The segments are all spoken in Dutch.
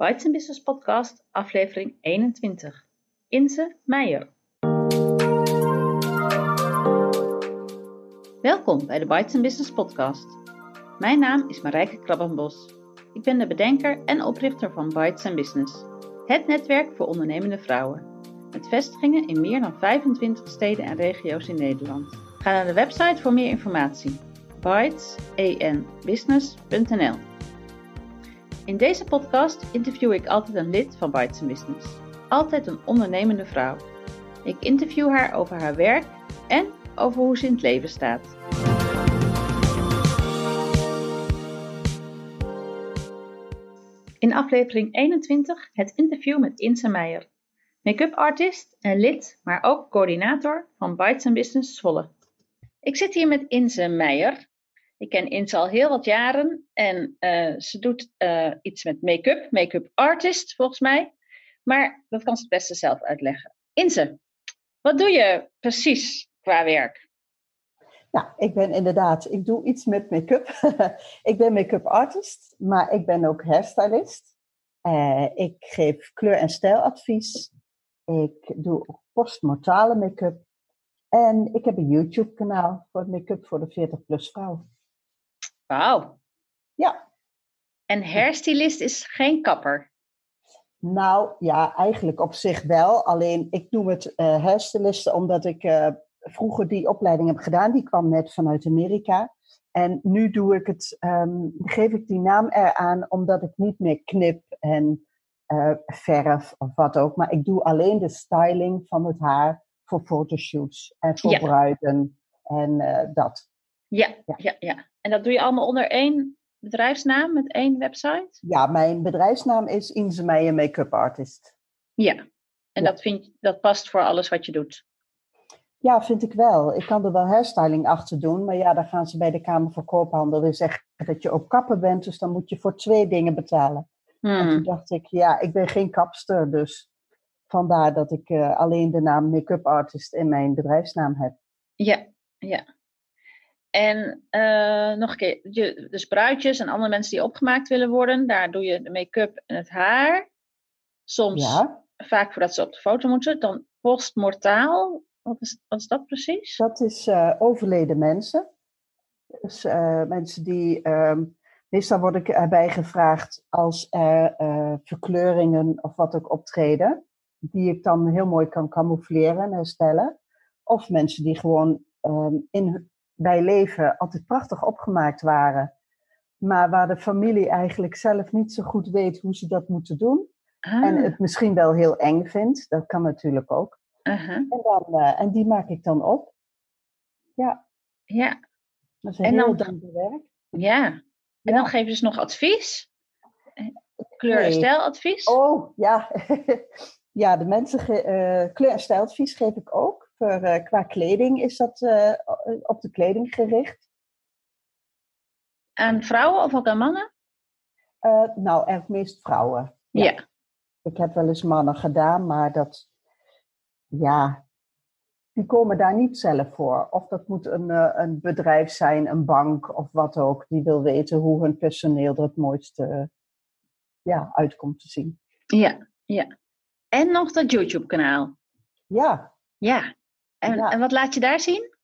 Bites Business Podcast, aflevering 21. Inze Meijer. Welkom bij de Bites Business Podcast. Mijn naam is Marijke Krabbenbos. Ik ben de bedenker en oprichter van Bites Business, het netwerk voor ondernemende vrouwen. Met vestigingen in meer dan 25 steden en regio's in Nederland. Ga naar de website voor meer informatie. In deze podcast interview ik altijd een lid van Bites Business. Altijd een ondernemende vrouw. Ik interview haar over haar werk en over hoe ze in het leven staat. In aflevering 21 het interview met Inse Meijer, make-up artist en lid, maar ook coördinator van Bites Business Zwolle. Ik zit hier met Inse Meijer. Ik ken Inse al heel wat jaren en uh, ze doet uh, iets met make-up, make-up artist volgens mij. Maar dat kan ze het beste zelf uitleggen. Inse, wat doe je precies qua werk? Nou, ik ben inderdaad, ik doe iets met make-up. ik ben make-up artist, maar ik ben ook hairstylist. Uh, ik geef kleur- en stijladvies. Ik doe postmortale make-up. En ik heb een YouTube-kanaal voor make-up voor de 40-plus vrouw. Wauw. Ja. En hairstylist is geen kapper? Nou ja, eigenlijk op zich wel. Alleen ik noem het uh, hairstylisten omdat ik uh, vroeger die opleiding heb gedaan. Die kwam net vanuit Amerika. En nu doe ik het, um, geef ik die naam eraan omdat ik niet meer knip en uh, verf of wat ook. Maar ik doe alleen de styling van het haar voor fotoshoots en voor ja. bruiden en uh, dat. Ja, ja, ja, ja. En dat doe je allemaal onder één bedrijfsnaam met één website? Ja, mijn bedrijfsnaam is Inze Meijer Make-up Artist. Ja, en ja. Dat, vind, dat past voor alles wat je doet? Ja, vind ik wel. Ik kan er wel hairstyling achter doen, maar ja, dan gaan ze bij de Kamer van Koophandel weer zeggen dat je ook kapper bent, dus dan moet je voor twee dingen betalen. Hmm. En toen dacht ik, ja, ik ben geen kapster, dus vandaar dat ik uh, alleen de naam make-up artist in mijn bedrijfsnaam heb. Ja, ja. En uh, nog een keer, je, dus bruidjes en andere mensen die opgemaakt willen worden, daar doe je de make-up en het haar. Soms, ja. vaak voordat ze op de foto moeten, dan postmortaal. Wat is, wat is dat precies? Dat is uh, overleden mensen. Dus uh, mensen die. Um, meestal word ik erbij gevraagd als er verkleuringen of wat ook optreden. Die ik dan heel mooi kan camoufleren en herstellen. Of mensen die gewoon um, in, bij leven altijd prachtig opgemaakt waren. Maar waar de familie eigenlijk zelf niet zo goed weet hoe ze dat moeten doen. Ah. En het misschien wel heel eng vindt. Dat kan natuurlijk ook. Uh -huh. en, dan, uh, en die maak ik dan op. Ja. Ja. Dat is een en heel dankbaar werk. Ja. En ja. dan geven ze nog advies? Kleur- en nee. stijladvies? Oh, ja. ja, de mensen uh, kleur- en stijladvies geef ik ook. Voor, uh, qua kleding is dat uh, op de kleding gericht. Aan vrouwen of ook aan mannen? nou, eigenlijk meest vrouwen. Ja. ja. Ik heb wel eens mannen gedaan, maar dat ja, die komen daar niet zelf voor. Of dat moet een, een bedrijf zijn, een bank of wat ook, die wil weten hoe hun personeel er het mooiste ja, uitkomt te zien. Ja, ja. En nog dat YouTube-kanaal. Ja. Ja. En, ja. en wat laat je daar zien?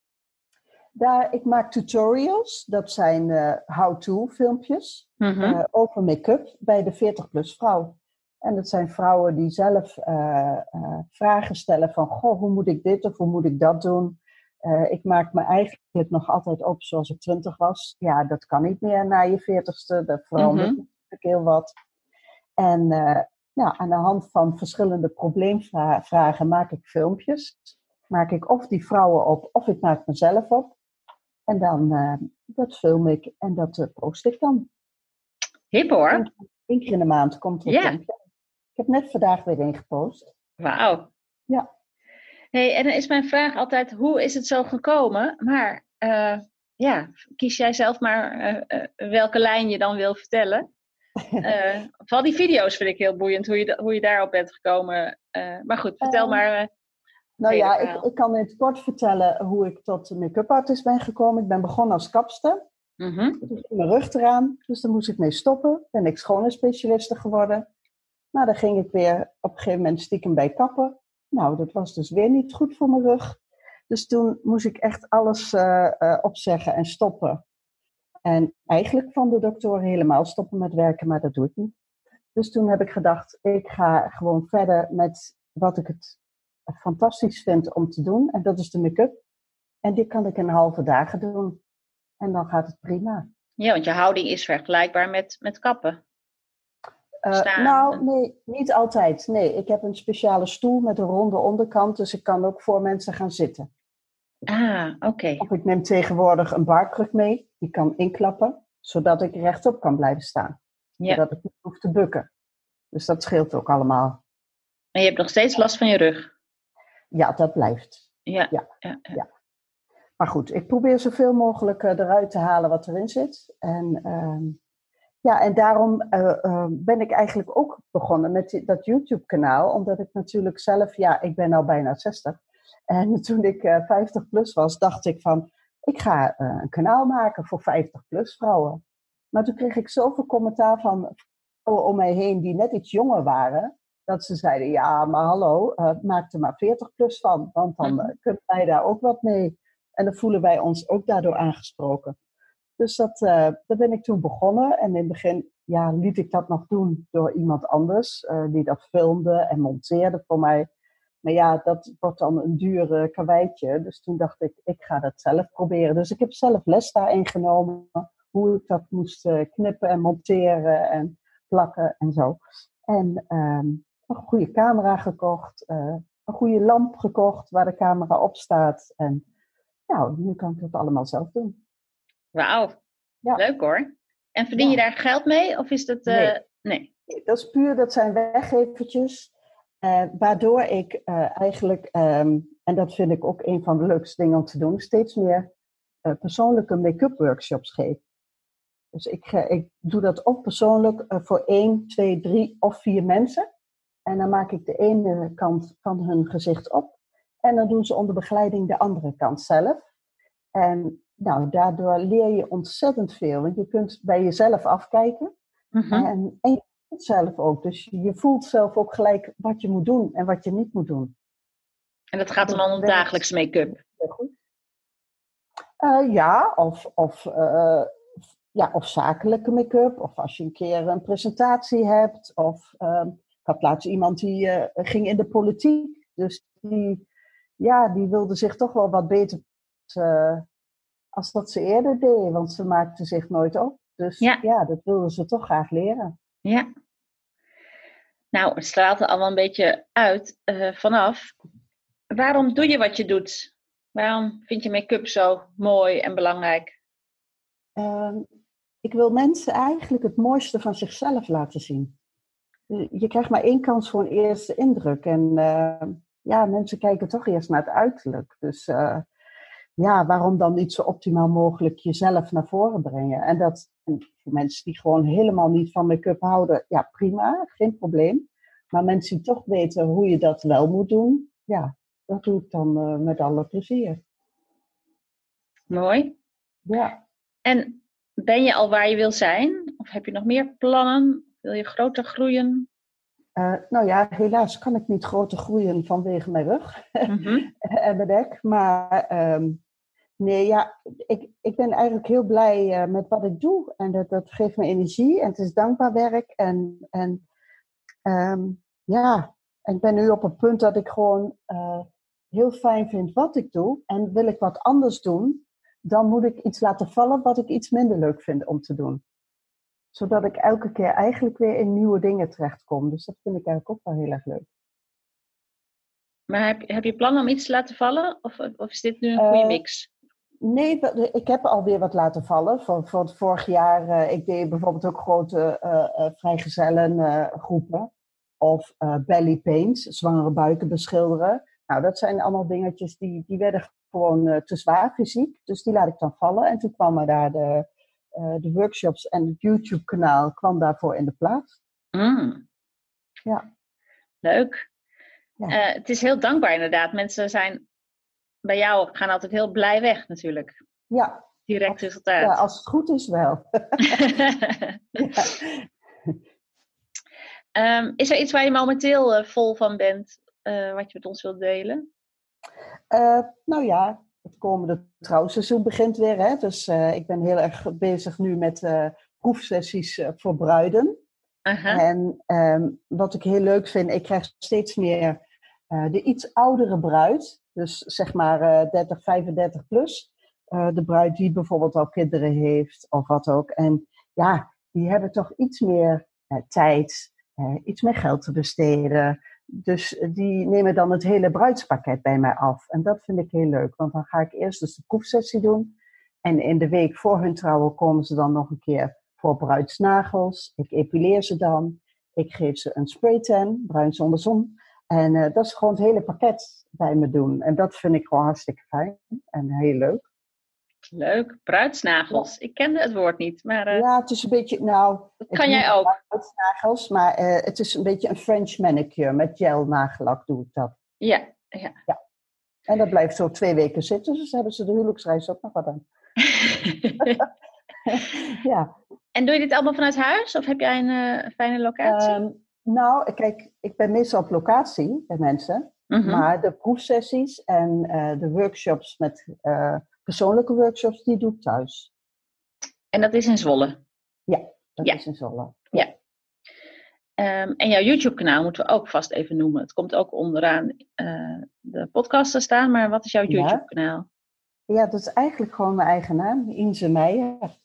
Daar, ik maak tutorials, dat zijn uh, how-to filmpjes mm -hmm. uh, over make-up bij de 40-plus vrouw. En dat zijn vrouwen die zelf uh, uh, vragen stellen van, goh, hoe moet ik dit of hoe moet ik dat doen? Ik maak me eigenlijk nog altijd op zoals ik twintig was. Ja, dat kan niet meer na je veertigste, dat verandert mm -hmm. natuurlijk heel wat. En ja, aan de hand van verschillende probleemvragen maak ik filmpjes. Maak ik of die vrouwen op, of ik maak mezelf op. En dan, dat film ik en dat post ik dan. Hip hoor. Eén keer in de maand komt er een ja. Ik heb net vandaag weer een gepost. Wauw. Ja. Hey, en dan is mijn vraag altijd, hoe is het zo gekomen? Maar uh, ja, kies jij zelf maar uh, uh, welke lijn je dan wil vertellen. vooral die video's vind ik heel boeiend, hoe je, hoe je daarop bent gekomen. maar goed, vertel maar. Nou ja, ik, ik, kan in het kort vertellen hoe ik tot make-up artist ben gekomen. Ik ben begonnen als kapster. Mm -hmm. Toen ging mijn rug eraan, dus daar moest ik mee stoppen. Ben ik schoonheidsspecialiste geworden. Nou, dan ging ik weer op een gegeven moment stiekem bij kappen. Nou, dat was dus weer niet goed voor mijn rug. Dus toen moest ik echt alles uh, uh, opzeggen en stoppen. En eigenlijk van de dokter helemaal stoppen met werken, maar dat doe ik niet. Dus toen heb ik gedacht, ik ga gewoon verder met wat ik het fantastisch vind om te doen. En dat is de make-up. En die kan ik in halve dagen doen. En dan gaat het prima. Ja, want je houding is vergelijkbaar met, met kappen. Uh, nou, nee, niet altijd. Nee, ik heb een speciale stoel met een ronde onderkant, dus ik kan ook voor mensen gaan zitten. Ah, oké. Of ik neem tegenwoordig een barkruk mee, die kan inklappen, zodat ik rechtop kan blijven staan. Ja. Zodat ik niet hoef te bukken. Dus dat scheelt ook allemaal. En je hebt nog steeds last van je rug? Ja, dat blijft. Ja. ja, ja, ja. Maar goed, ik probeer zoveel mogelijk eh, eruit te halen wat erin zit. En, uh, ja, en daarom uh, ben ik eigenlijk ook begonnen met die, dat YouTube-kanaal. Omdat ik natuurlijk zelf, ja, ik ben al bijna 60. En toen ik 50 plus was, dacht ik van, ik ga een kanaal maken voor 50 plus vrouwen. Maar toen kreeg ik zoveel commentaar van vrouwen om mij heen die net iets jonger waren. Dat ze zeiden, ja, maar hallo, maak er maar 40 plus van. Want dan mhm. kunnen wij daar ook wat mee. En dan voelen wij ons ook daardoor aangesproken. Dus dat, uh, daar ben ik toen begonnen. En in het begin ja, liet ik dat nog doen door iemand anders, uh, die dat filmde en monteerde voor mij. Maar ja, dat wordt dan een dure karweitje. Dus toen dacht ik, ik ga dat zelf proberen. Dus ik heb zelf les daarin genomen. Hoe ik dat moest uh, knippen en monteren en plakken en zo. En ehm, een goede camera gekocht. een goede lamp gekocht waar de camera op staat. En nou, nu kan ik dat allemaal zelf doen. Wauw, ja. leuk hoor. En verdien je daar geld mee of is dat... Uh... Nee. nee. Dat is puur, dat zijn weggevertjes. Uh, waardoor ik eigenlijk, um, en dat vind ik ook een van de leukste dingen om te doen, steeds meer persoonlijke make-up workshops geef. Dus ik, ik doe dat ook persoonlijk voor één, twee, drie of vier mensen. En dan maak ik de ene kant van hun gezicht op en dan doen ze onder begeleiding de andere kant zelf. En nou, daardoor leer je ontzettend veel. Want je kunt bij jezelf afkijken. Mhm. en, en je voelt zelf ook. Dus je voelt zelf ook gelijk wat je moet doen en wat je niet moet doen. En dat gaat dan om dagelijks make-up? Uh, ja, of, of, uh, ja, of zakelijke make-up. Of als je een keer een presentatie hebt. Of uh, ik had laatst iemand die uh, ging in de politiek. Dus die ja, die wilde zich toch wel wat beter uh, als dat ze eerder deed, want ze maakte zich nooit op. Dus ja, ja dat wilden ze toch graag leren. Ja. Nou, het straalt er allemaal een beetje uit uh, vanaf. Waarom doe je wat je doet? Waarom vind je make-up zo mooi en belangrijk? Uh, ik wil mensen eigenlijk het mooiste van zichzelf laten zien. Je krijgt maar één kans voor een eerste indruk. En uh, ja, mensen kijken toch eerst naar het uiterlijk. Dus uh, ja, waarom dan niet zo optimaal mogelijk jezelf naar voren brengen? En dat voor mensen die gewoon helemaal niet van make-up houden, ja, prima, geen probleem. Maar mensen die toch weten hoe je dat wel moet doen, ja, dat doe ik dan uh, met alle plezier. Mooi. Ja. En ben je al waar je wil zijn? Of heb je nog meer plannen? Wil je groter groeien? Uh, nou ja, helaas kan ik niet groter groeien vanwege mijn rug mm-hmm. en mijn nek. Maar um, nee, ja, ik, ik ben eigenlijk heel blij uh, met wat ik doe. En dat, dat geeft me energie en het is dankbaar werk. En, en um, ja, ik ben nu op een punt dat ik gewoon uh, heel fijn vind wat ik doe. En wil ik wat anders doen, dan moet ik iets laten vallen wat ik iets minder leuk vind om te doen zodat ik elke keer eigenlijk weer in nieuwe dingen terechtkom. Dus dat vind ik eigenlijk ook wel heel erg leuk. Maar heb, heb je plannen om iets te laten vallen? Of, of is dit nu een goede uh, mix? Nee, ik heb alweer wat laten vallen. Voor het vorig jaar, uh, ik deed bijvoorbeeld ook grote uh, vrijgezellen groepen. Of belly paint, zwangere buiken beschilderen. Nou, dat zijn allemaal dingetjes die, die werden gewoon te zwaar fysiek. Dus die laat ik dan vallen. En toen kwam er daar de, de workshops en het YouTube-kanaal kwam daarvoor in de plaats. Mm. Ja. Leuk. Ja. Uh, het is heel dankbaar inderdaad. Mensen zijn bij jou gaan altijd heel blij weg natuurlijk. Ja. Direct als, resultaat. Ja, als het goed is wel. ja. Ehm, is er iets waar je momenteel vol van bent, wat je met ons wilt delen? nou ja, het komende trouwseizoen begint weer. Hè? Dus ik ben heel erg bezig nu met proefsessies voor bruiden. En ehm, wat ik heel leuk vind, ik krijg steeds meer de iets oudere bruid. Dus zeg maar 30, 35 plus. de bruid die bijvoorbeeld al kinderen heeft of wat ook. En ja, die hebben toch iets meer tijd, iets meer geld te besteden. Dus die nemen dan het hele bruidspakket bij mij af. En dat vind ik heel leuk, want dan ga ik eerst dus de proefsessie doen. En in de week voor hun trouwen komen ze dan nog een keer voor bruidsnagels. Ik epileer ze dan. Ik geef ze een spraytan, bruin zonder zon. En uh, dat is gewoon het hele pakket bij me doen. En dat vind ik gewoon hartstikke fijn en heel leuk. Leuk, bruidsnagels. Ik kende het woord niet, maar... Uh, ja, het is een beetje, nou... Dat kan jij ook. Bruidsnagels, maar uh, het is een beetje een French manicure. Met gel nagellak doe ik dat. Ja, ja. ja. En dat blijft zo twee weken zitten, dus hebben ze de huwelijksreis ook nog wat aan. ja. En doe je dit allemaal vanuit huis of heb jij een uh, fijne locatie? Um, nou, kijk, ik ben meestal op locatie bij mensen. Mm -hmm. Maar de proefsessies en de workshops met persoonlijke workshops, die doe ik thuis. En dat is in Zwolle? Ja, dat is in Zwolle. Ja. Um, en jouw YouTube-kanaal moeten we ook vast even noemen. Het komt ook onderaan uh, de podcast te staan, maar wat is jouw YouTube-kanaal? Ja, dat is eigenlijk gewoon mijn eigen naam, Inze Meijer. Oké.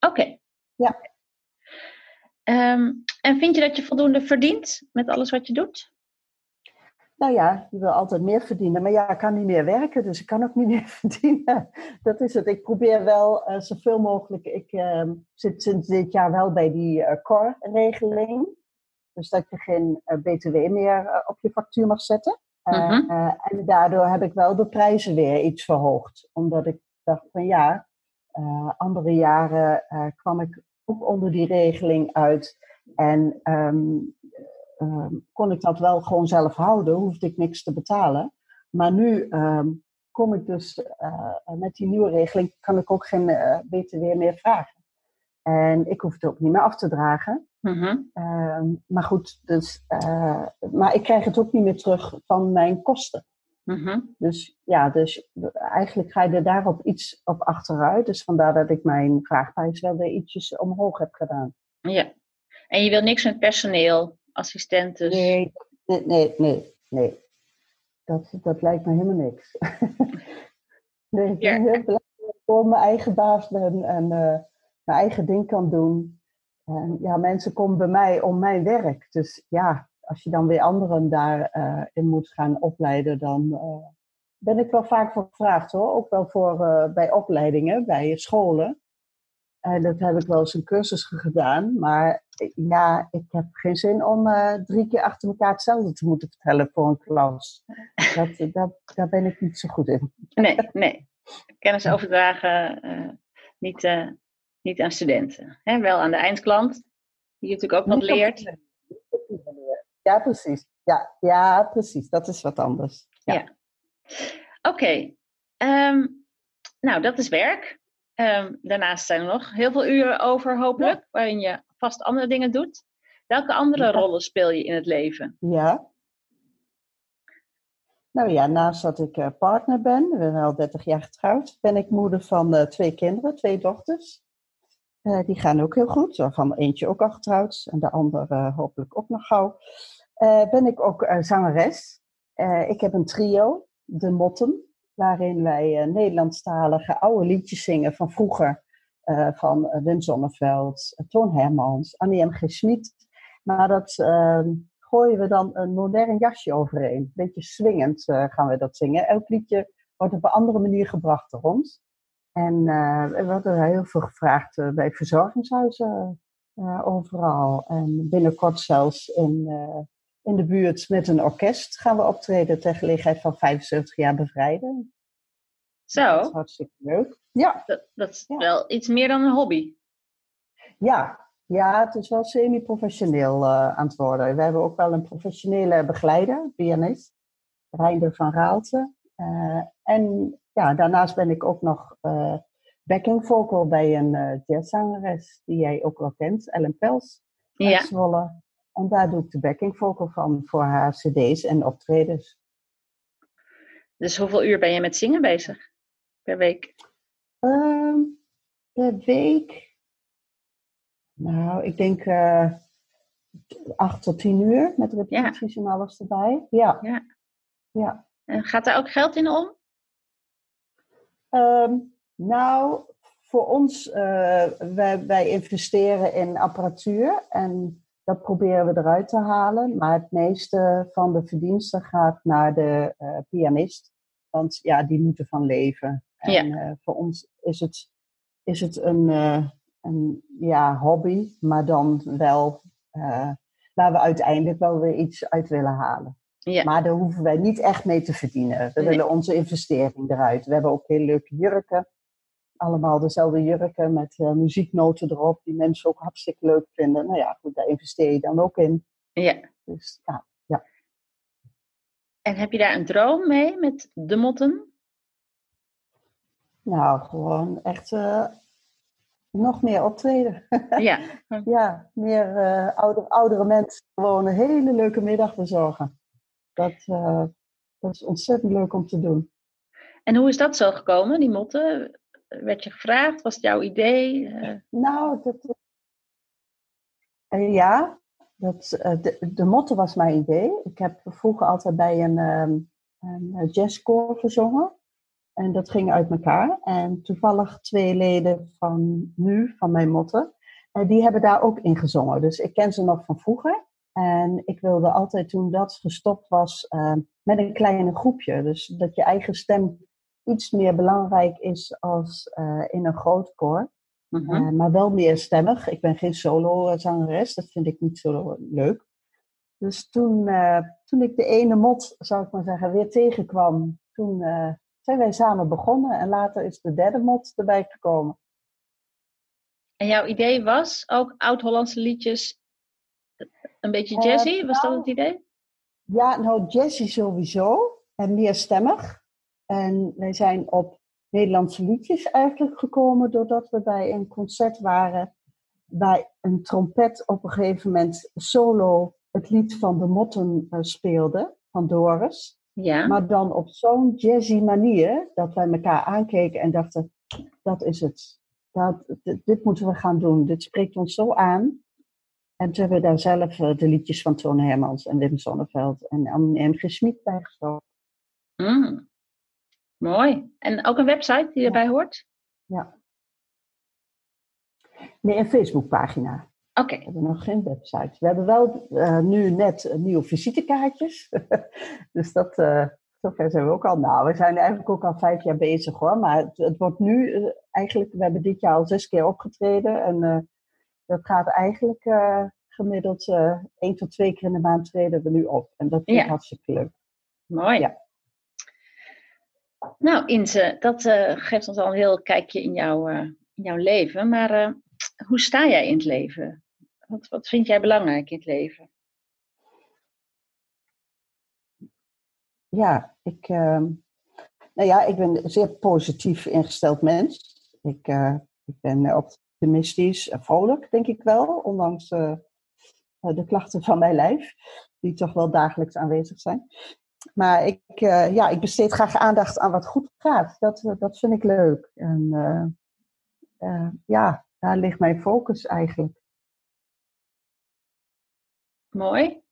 Okay. Ja. Um, en vind je dat je voldoende verdient met alles wat je doet? Nou ja, je wil altijd meer verdienen, maar ja, ik kan niet meer werken, dus ik kan ook niet meer verdienen. Dat is het. Ik probeer wel uh, zoveel mogelijk. Ik uh, zit sinds dit jaar wel bij die uh, core-regeling. Dus dat je geen BTW meer op je factuur mag zetten. Mm-hmm. en daardoor heb ik wel de prijzen weer iets verhoogd. Omdat ik dacht van ja, andere jaren kwam ik ook onder die regeling uit. En um, Ehm, kon ik dat wel gewoon zelf houden, hoefde ik niks te betalen. Maar nu ehm, kom ik dus uh, met die nieuwe regeling, kan ik ook geen uh, BTW meer vragen. En ik hoef het ook niet meer af te dragen. Mm-hmm. maar goed, dus, uh, maar ik krijg het ook niet meer terug van mijn kosten. Mm-hmm. Dus ja, dus eigenlijk ga je er daarop iets op achteruit. Dus vandaar dat ik mijn vraagprijs wel weer ietsjes omhoog heb gedaan. Ja, en je wil niks met personeel? Assistenten? Nee, nee, nee, nee. nee. Dat, dat lijkt me helemaal niks. nee, ik ben heel blij dat ik voor mijn eigen baas ben en uh, mijn eigen ding kan doen. En ja, mensen komen bij mij om mijn werk. Dus ja, als je dan weer anderen daarin uh, in moet gaan opleiden, dan uh, ben ik wel vaak voor gevraagd hoor. Ook wel voor, bij opleidingen, bij scholen. En dat heb ik wel eens een cursus gedaan. Maar ja, ik heb geen zin om uh, drie keer achter elkaar hetzelfde te moeten vertellen voor een klas. Dat, dat, daar ben ik niet zo goed in. Nee, nee. Kennis overdragen uh, niet, uh, niet aan studenten. Hè? Wel aan de eindklant, die je natuurlijk ook nog leert. Ja, precies. Ja, ja, precies. Dat is wat anders. Ja. ja. Oké. Okay. Um, ehm, nou, dat is werk. Um, daarnaast zijn er nog heel veel uren over, hopelijk, ja. waarin je vast andere dingen doet. Welke andere rollen speel je in het leven? Ja. Nou ja, naast dat ik uh, partner ben, we zijn al 30 jaar getrouwd, ben ik moeder van uh, twee kinderen, twee dochters. Uh, die gaan ook heel goed, waarvan eentje ook al getrouwd en de andere hopelijk ook nog gauw. ben ik ook zangeres. ik heb een trio, De Motten waarin wij Nederlandstalige oude liedjes zingen van vroeger. Uh, van uh, Wim Sonneveld, Toon Hermans, Annie M. G. Schmid. Maar dat ehm, gooien we dan een modern jasje overheen. Een beetje swingend gaan we dat zingen. Elk liedje wordt op een andere manier gebracht ons. En we worden heel veel gevraagd bij verzorgingshuizen overal. En binnenkort zelfs in in de buurt met een orkest gaan we optreden ter gelegenheid van 75 jaar bevrijding. Zo. Dat is hartstikke leuk. Ja. Dat, dat is wel iets meer dan een hobby. Ja, ja het is wel semi-professioneel uh, aan het worden. We hebben ook wel een professionele begeleider, pianist, Reinder van Raalte. Uh, en ja, daarnaast ben ik ook nog uh, backing vocal bij een jazzzangeres die jij ook wel kent, Ellen Pels. Ja. Zwolle. en daar doe ik de backing vocal van voor haar cd's en optredens. Dus hoeveel uur ben je met zingen bezig per week? Um, per week? Nou, ik denk uh, acht tot tien uur met repetities ja. en alles erbij. Ja. ja. ja. En gaat daar ook geld in om? Um, nou, voor ons, uh, wij, wij investeren in apparatuur en dat proberen we eruit te halen. Maar het meeste van de verdiensten gaat naar de uh, pianist. Want ja, die moeten van leven. En ja. uh, voor ons is het, is het een, een ja, hobby, maar dan wel waar we uiteindelijk wel weer iets uit willen halen. Ja. Maar daar hoeven wij niet echt mee te verdienen. We willen onze investering eruit. We hebben ook heel leuke jurken allemaal dezelfde jurken met uh, muzieknoten erop, die mensen ook hartstikke leuk vinden. Nou ja, goed, daar investeer je dan ook in. Ja. Dus ja, ja. En heb je daar een droom mee met de motten? Nou, gewoon echt uh, nog meer optreden. Ja. ja, meer uh, ouder, oudere mensen gewoon een hele leuke middag bezorgen. Dat, dat is ontzettend leuk om te doen. En hoe is dat zo gekomen, die motten? werd je gevraagd? Was het jouw idee? Uh... Nou, dat, uh, ja, dat, uh, de, de motto was mijn idee. Ik heb vroeger altijd bij een, um, een jazzcore gezongen. En dat ging uit elkaar. En toevallig twee leden van nu, van mijn motten, die hebben daar ook in gezongen. Dus ik ken ze nog van vroeger. En ik wilde altijd toen dat gestopt was ehm, met een kleine groepje. Dus dat je eigen stem iets meer belangrijk is als uh, in een groot koor. Mm -hmm. uh, maar wel meer stemmig. Ik ben geen solo-zangeres, dat vind ik niet zo leuk. Dus toen, toen ik de ene mot, zou ik maar zeggen, weer tegenkwam, toen zijn wij samen begonnen. En later is de derde mot erbij gekomen. En jouw idee was ook oud-Hollandse liedjes, een beetje jazzy? was nou, dat het idee? Ja, nou jazzy sowieso. En meer stemmig. En wij zijn op Nederlandse liedjes eigenlijk gekomen doordat we bij een concert waren waar een trompet op een gegeven moment solo het lied van de Motten uh, speelde, van Doris. Ja. Maar dan op zo'n jazzy manier dat wij elkaar aankeken en dachten, dat is het. Dat, dit, moeten we gaan doen. Dit spreekt ons zo aan. En toen hebben we daar zelf uh, de liedjes van Toon Hermans en Wim Sonneveld en Anne M. Smit bij gestoken. Mm. Mooi. En ook een website die erbij hoort? Ja. Nee, een Facebookpagina. Oké. We hebben nog geen website. We hebben wel uh, nu net nieuwe visitekaartjes. dus dat, uh, zover zijn we ook al. Nou, we zijn eigenlijk ook al vijf jaar bezig hoor. Maar het, het wordt nu uh, eigenlijk, we hebben dit jaar al zes keer opgetreden. En dat gaat eigenlijk gemiddeld één tot twee keer in de maand treden we nu op. En dat vind ik ja. hartstikke leuk. Mooi. Ja. Nou, Inze, dat geeft ons al een heel kijkje in, in jouw leven. Maar hoe sta jij in het leven? Wat, wat vind jij belangrijk in het leven? Ja, ik, ehm, nou ja, ik ben een zeer positief ingesteld mens. Ik, ik ben optimistisch en vrolijk, denk ik wel, ondanks de klachten van mijn lijf, die toch wel dagelijks aanwezig zijn. Maar ik, ja, ik besteed graag aandacht aan wat goed gaat. Dat, dat vind ik leuk. En ja, daar ligt mijn focus eigenlijk. Mooi.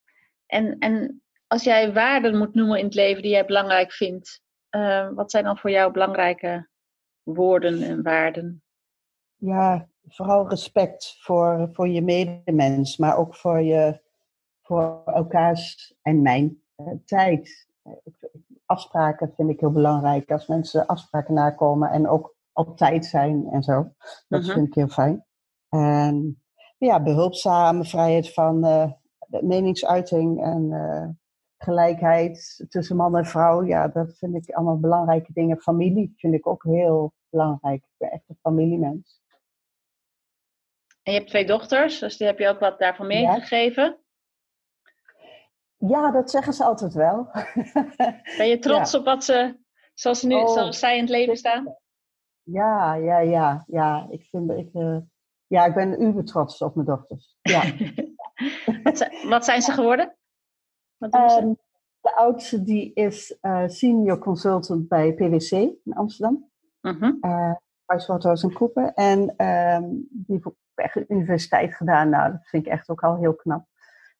En, en als jij waarden moet noemen in het leven die jij belangrijk vindt, wat zijn dan voor jou belangrijke woorden en waarden? Ja, vooral respect voor, voor je medemens, maar ook voor, je, voor elkaars en mijn tijd. Afspraken vind ik heel belangrijk. Als mensen afspraken nakomen en ook op tijd zijn en zo. Dat uh -huh. vind ik heel fijn. En ja, behulpzame vrijheid van uh, meningsuiting en uh, gelijkheid tussen man en vrouw. Ja, dat vind ik allemaal belangrijke dingen. Familie vind ik ook heel belangrijk. Ik ben echt een familiemens. En je hebt twee dochters, dus die heb je ook wat daarvan meegegeven. Ja. Ja, dat zeggen ze altijd wel. Ben je trots ja. op wat ze, zoals, ze nu, oh, zoals zij in het leven staan? Ja, ja, ja, ja. Ik, vind, ik, uh, ja, ik ben uber trots op mijn dochters. Ja. wat, zijn, wat ze geworden? Um, de oudste die is uh, senior consultant bij PwC in Amsterdam. -huh. uh. En um, die heeft echt de universiteit gedaan. Nou, dat vind ik echt ook al heel knap.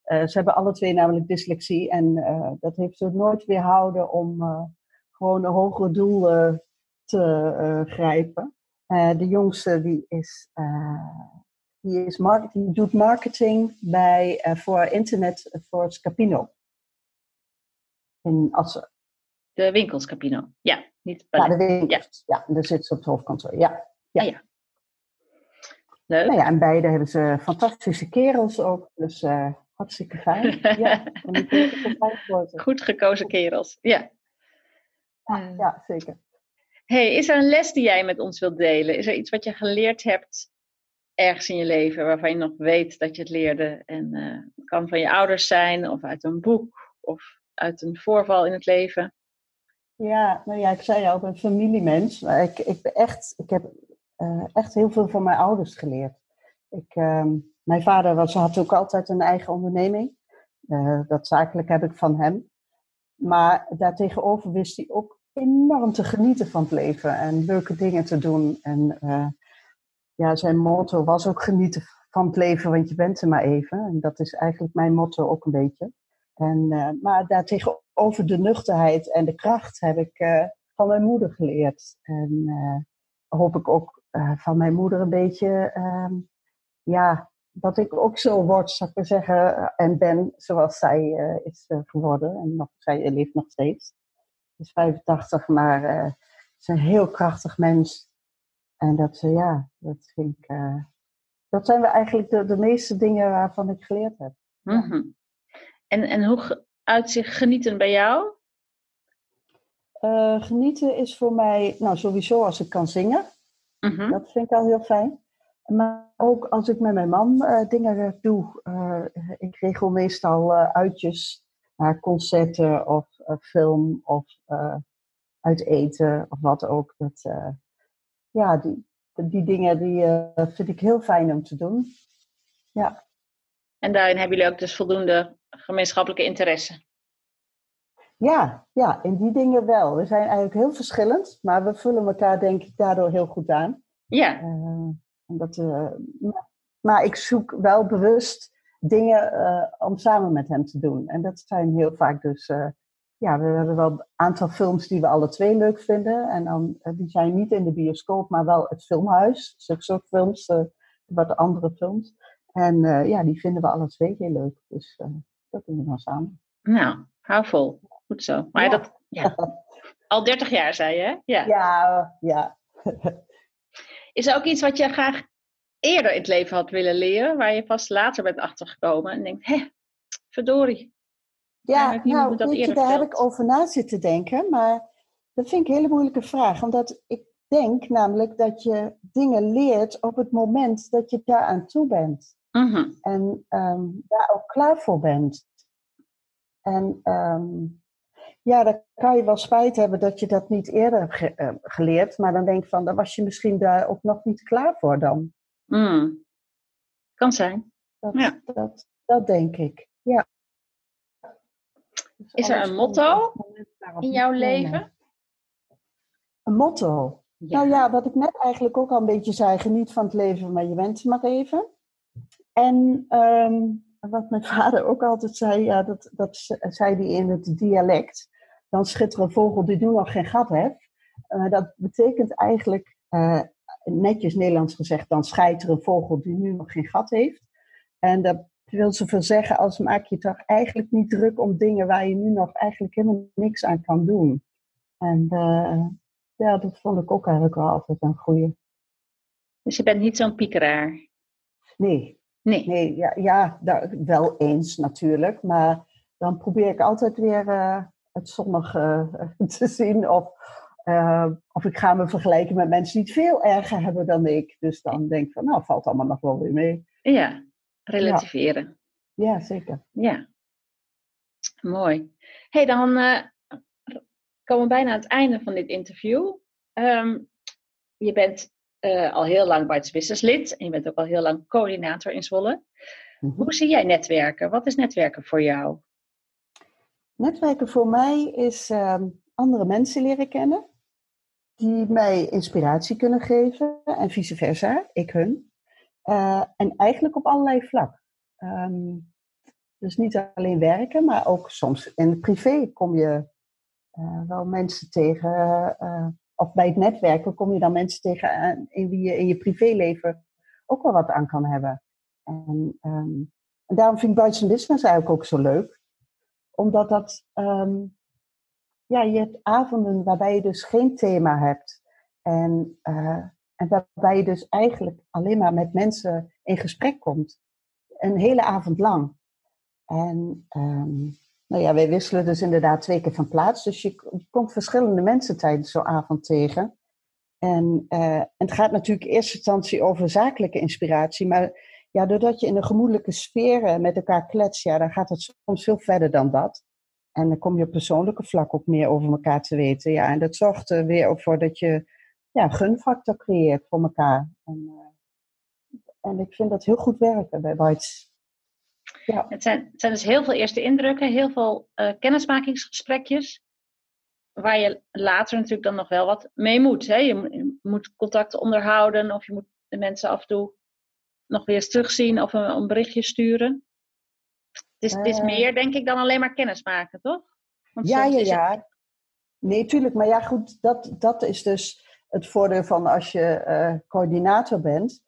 Uh, ze hebben alle twee namelijk dyslexie. En dat heeft ze nooit weerhouden om gewoon een hogere doel te grijpen. de jongste die is, die, is market, die doet marketing bij, voor internet voor Scapino. In Assen. De winkels Scapino, ja. Niet ja, de winkels. Ja. ja, daar zit ze op het hoofdkantoor. Ja. ja. Ah, ja. Leuk. Nou ja, en beide hebben ze fantastische kerels ook. Dus Hartstikke fijn. ja, Goed gekozen kerels, ja. Ja, ja, zeker. Hey, is er een les die jij met ons wilt delen? Is er iets wat je geleerd hebt ergens in je leven waarvan je nog weet dat je het leerde? En uh, het kan van je ouders zijn, of uit een boek, of uit een voorval in het leven. Ja, nou ja, ik zei al, ik ben een familiemens. Maar ik, ik, ben echt, ik heb uh, echt heel veel van mijn ouders geleerd. Ik, uh, mijn vader was, had ook altijd een eigen onderneming. Uh, dat zakelijk heb ik van hem. Maar daartegenover wist hij ook enorm te genieten van het leven en leuke dingen te doen. En ja, zijn motto was ook genieten van het leven, want je bent er maar even. En dat is eigenlijk mijn motto ook een beetje. En, uh, maar daartegenover de nuchterheid en de kracht heb ik uh, van mijn moeder geleerd. En hoop ik ook van mijn moeder een beetje ehm, ja, dat ik ook zo word, zou ik zeggen, en ben zoals zij is geworden. En nog, zij leeft nog steeds. Ze is 85, maar uh, is een heel krachtig mens. En dat, ja, dat vind ik. dat zijn we eigenlijk de, de meeste dingen waarvan ik geleerd heb. Mm -hmm. en, en hoe uitzicht genieten bij jou? genieten is voor mij, nou sowieso als ik kan zingen. Mm -hmm. Dat vind ik al heel fijn. Maar ook als ik met mijn man uh, dingen doe. Ik regel meestal uitjes naar concerten of film of uit eten of wat ook. Dat, ja, die, die dingen die, vind ik heel fijn om te doen. Ja. En daarin hebben jullie ook dus voldoende gemeenschappelijke interesse? Ja, ja, in die dingen wel. We zijn eigenlijk heel verschillend, maar we vullen elkaar denk ik daardoor heel goed aan. Ja. Dat, uh, maar ik zoek wel bewust dingen uh, om samen met hem te doen. En dat zijn heel vaak dus. Uh, ja, we hebben wel een aantal films die we alle twee leuk vinden. En dan, die zijn niet in de bioscoop, maar wel het filmhuis. Zulke soort films, wat andere films. En ja, die vinden we alle twee heel leuk. Dus dat doen we dan samen. Nou, hou vol. Goed zo. Maar ja. dat, ja. al 30 jaar zei je, hè? Ja, ja. ja. Is er ook iets wat je graag eerder in het leven had willen leren, waar je pas later bent achtergekomen en denkt, hé, verdorie. Ja, nou, dat je, daar heb ik over na zitten denken, maar dat vind ik een hele moeilijke vraag. Omdat ik denk namelijk dat je dingen leert op het moment dat je daar aan toe bent. Mm -hmm. En um, daar ook klaar voor bent. En um, ja, dan kan je wel spijt hebben dat je dat niet eerder hebt ge uh, geleerd. Maar dan denk ik van, dan was je misschien daar ook nog niet klaar voor dan. Mm. Kan zijn. Dat, ja. dat, dat denk ik, ja. Dus Is er een motto in jouw leven? Een motto? Ja. Nou ja, wat ik net eigenlijk ook al een beetje zei, geniet van het leven, maar je wens maar even. En um, wat mijn vader ook altijd zei, ja, dat, dat zei hij in het dialect. Dan schittert een vogel die nu nog geen gat heeft. Uh, dat betekent eigenlijk, uh, netjes Nederlands gezegd, dan scheidt er een vogel die nu nog geen gat heeft. En dat wil zoveel zeggen als maak je toch eigenlijk niet druk om dingen waar je nu nog eigenlijk helemaal niks aan kan doen. En uh, ja, dat vond ik ook eigenlijk wel altijd een goede. Dus je bent niet zo'n piekeraar? Nee, Nee. Nee, ja, ja daar, wel eens natuurlijk. Maar dan probeer ik altijd weer uh, het zonnige uh, te zien. Of, uh, of ik ga me vergelijken met mensen die het veel erger hebben dan ik. Dus dan denk ik van, nou, valt allemaal nog wel weer mee. Ja, relativeren. Ja, ja zeker. Ja, mooi. hey, dan komen we bijna aan het einde van dit interview. Um, je bent uh, al heel lang Bites Business lid. En je bent ook al heel lang coördinator in Zwolle. Mhm. Hoe zie jij netwerken? Wat is netwerken voor jou? Netwerken voor mij is ehm, andere mensen leren kennen, die mij inspiratie kunnen geven en vice versa, ik hun. Uh, en eigenlijk op allerlei vlak. Um, dus niet alleen werken, maar ook soms in het privé kom je uh, wel mensen tegen. Uh, of bij het netwerken kom je dan mensen tegen in wie je in je privéleven ook wel wat aan kan hebben. En, um, en daarom vind ik Buits Business eigenlijk ook zo leuk. Omdat dat, um, ja, je hebt avonden waarbij je dus geen thema hebt. En, en waarbij je dus eigenlijk alleen maar met mensen in gesprek komt. Een hele avond lang. En um, nou ja, wij wisselen dus inderdaad twee keer van plaats. Dus je, komt verschillende mensen tijdens zo'n avond tegen. En, uh, en het gaat natuurlijk in eerste instantie over zakelijke inspiratie. Maar ja, doordat je in een gemoedelijke sfeer met elkaar klets, ja, dan gaat het soms veel verder dan dat. En dan kom je op persoonlijke vlak ook meer over elkaar te weten. Ja, en dat zorgt er weer voor dat je ja, gunfactor creëert voor elkaar. En, uh, en ik vind dat heel goed werken bij Bites. Ja. Het, zijn, het zijn dus heel veel eerste indrukken, heel veel uh, kennismakingsgesprekjes. Waar je later natuurlijk dan nog wel wat mee moet. Hè? Je, moet, je moet contacten onderhouden of je moet de mensen af en toe nog weer eens terugzien of een, een berichtje sturen. Het is, het is uh, meer, denk ik, dan alleen maar kennis maken, toch? Want ja, ja, ja. Het... Nee, tuurlijk. Maar ja, goed, dat, dat is dus het voordeel van als je uh, coördinator bent.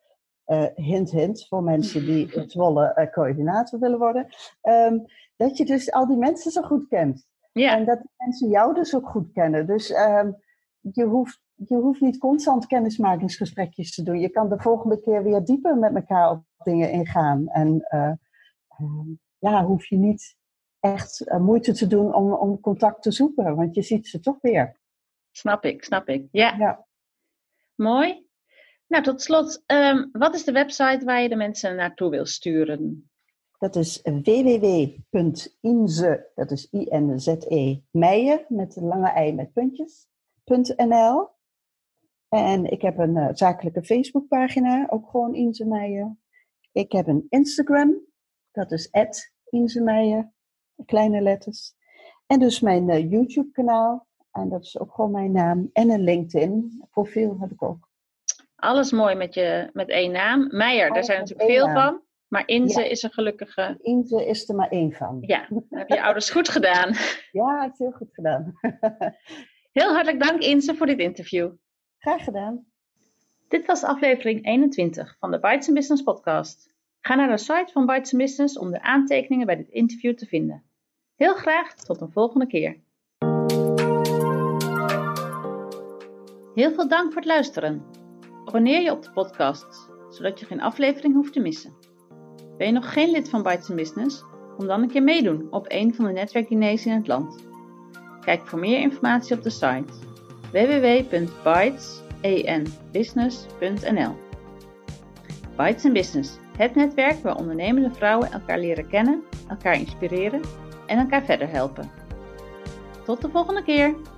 Uh, hint, hint, voor mensen die in Zwolle uh, coördinator willen worden. Um, dat je dus al die mensen zo goed kent. Ja. En dat die mensen jou dus ook goed kennen. Dus um, je, hoeft, je hoeft niet constant kennismakingsgesprekjes te doen. Je kan de volgende keer weer dieper met elkaar op dingen ingaan. En um, ja, hoef je niet echt moeite te doen om, om contact te zoeken. Want je ziet ze toch weer. Snap ik, snap ik. Ja. ja. Mooi. Nou, tot slot, um, wat is de website waar je de mensen naartoe wil sturen? Dat is www.inze, dat is I-N-Z-E, met lange ei met puntjes, .nl. En ik heb een uh, zakelijke Facebookpagina, ook gewoon Inze Meijer. Ik heb een Instagram, dat is Meijer, kleine letters. En dus mijn uh, YouTube-kanaal, en dat is ook gewoon mijn naam. En een LinkedIn-profiel heb ik ook. Alles mooi met, je, met één naam. Meijer, daar zijn natuurlijk veel van. Maar Inze is een gelukkige. Inze is er maar één van. Ja, heb je ouders goed gedaan. Ja, het is heel goed gedaan. Heel hartelijk dank Inze voor dit interview. Graag gedaan. Dit was aflevering 21 van de Bites Business podcast. Ga naar de site van Bites Business om de aantekeningen bij dit interview te vinden. Heel graag tot een volgende keer. Heel veel dank voor het luisteren. Abonneer je op de podcast, zodat je geen aflevering hoeft te missen. Ben je nog geen lid van Bites Business? Kom dan een keer meedoen op een van de netwerkdiners in het land. Kijk voor meer informatie op de site www.bytesenbusiness.nl Bites Business, het netwerk waar ondernemende vrouwen elkaar leren kennen, elkaar inspireren en elkaar verder helpen. Tot de volgende keer!